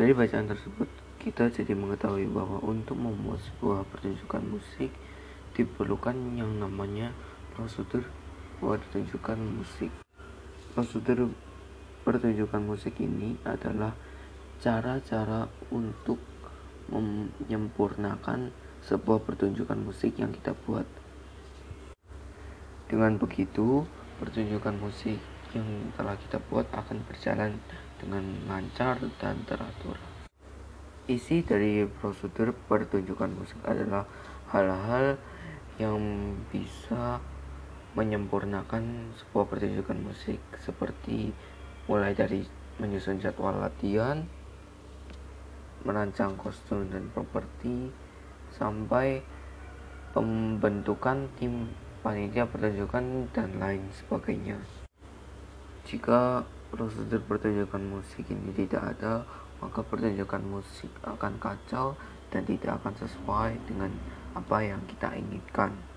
Dari bacaan tersebut, kita jadi mengetahui bahwa untuk membuat sebuah pertunjukan musik diperlukan yang namanya prosedur pertunjukan musik. Prosedur pertunjukan musik ini adalah cara-cara untuk menyempurnakan sebuah pertunjukan musik yang kita buat. Dengan begitu, pertunjukan musik yang telah kita buat akan berjalan dengan lancar dan teratur. Isi dari prosedur pertunjukan musik adalah hal-hal yang bisa menyempurnakan sebuah pertunjukan musik seperti mulai dari menyusun jadwal latihan, merancang kostum dan properti, sampai pembentukan tim panitia pertunjukan dan lain sebagainya. Jika prosedur pertunjukan musik ini tidak ada, maka pertunjukan musik akan kacau dan tidak akan sesuai dengan apa yang kita inginkan.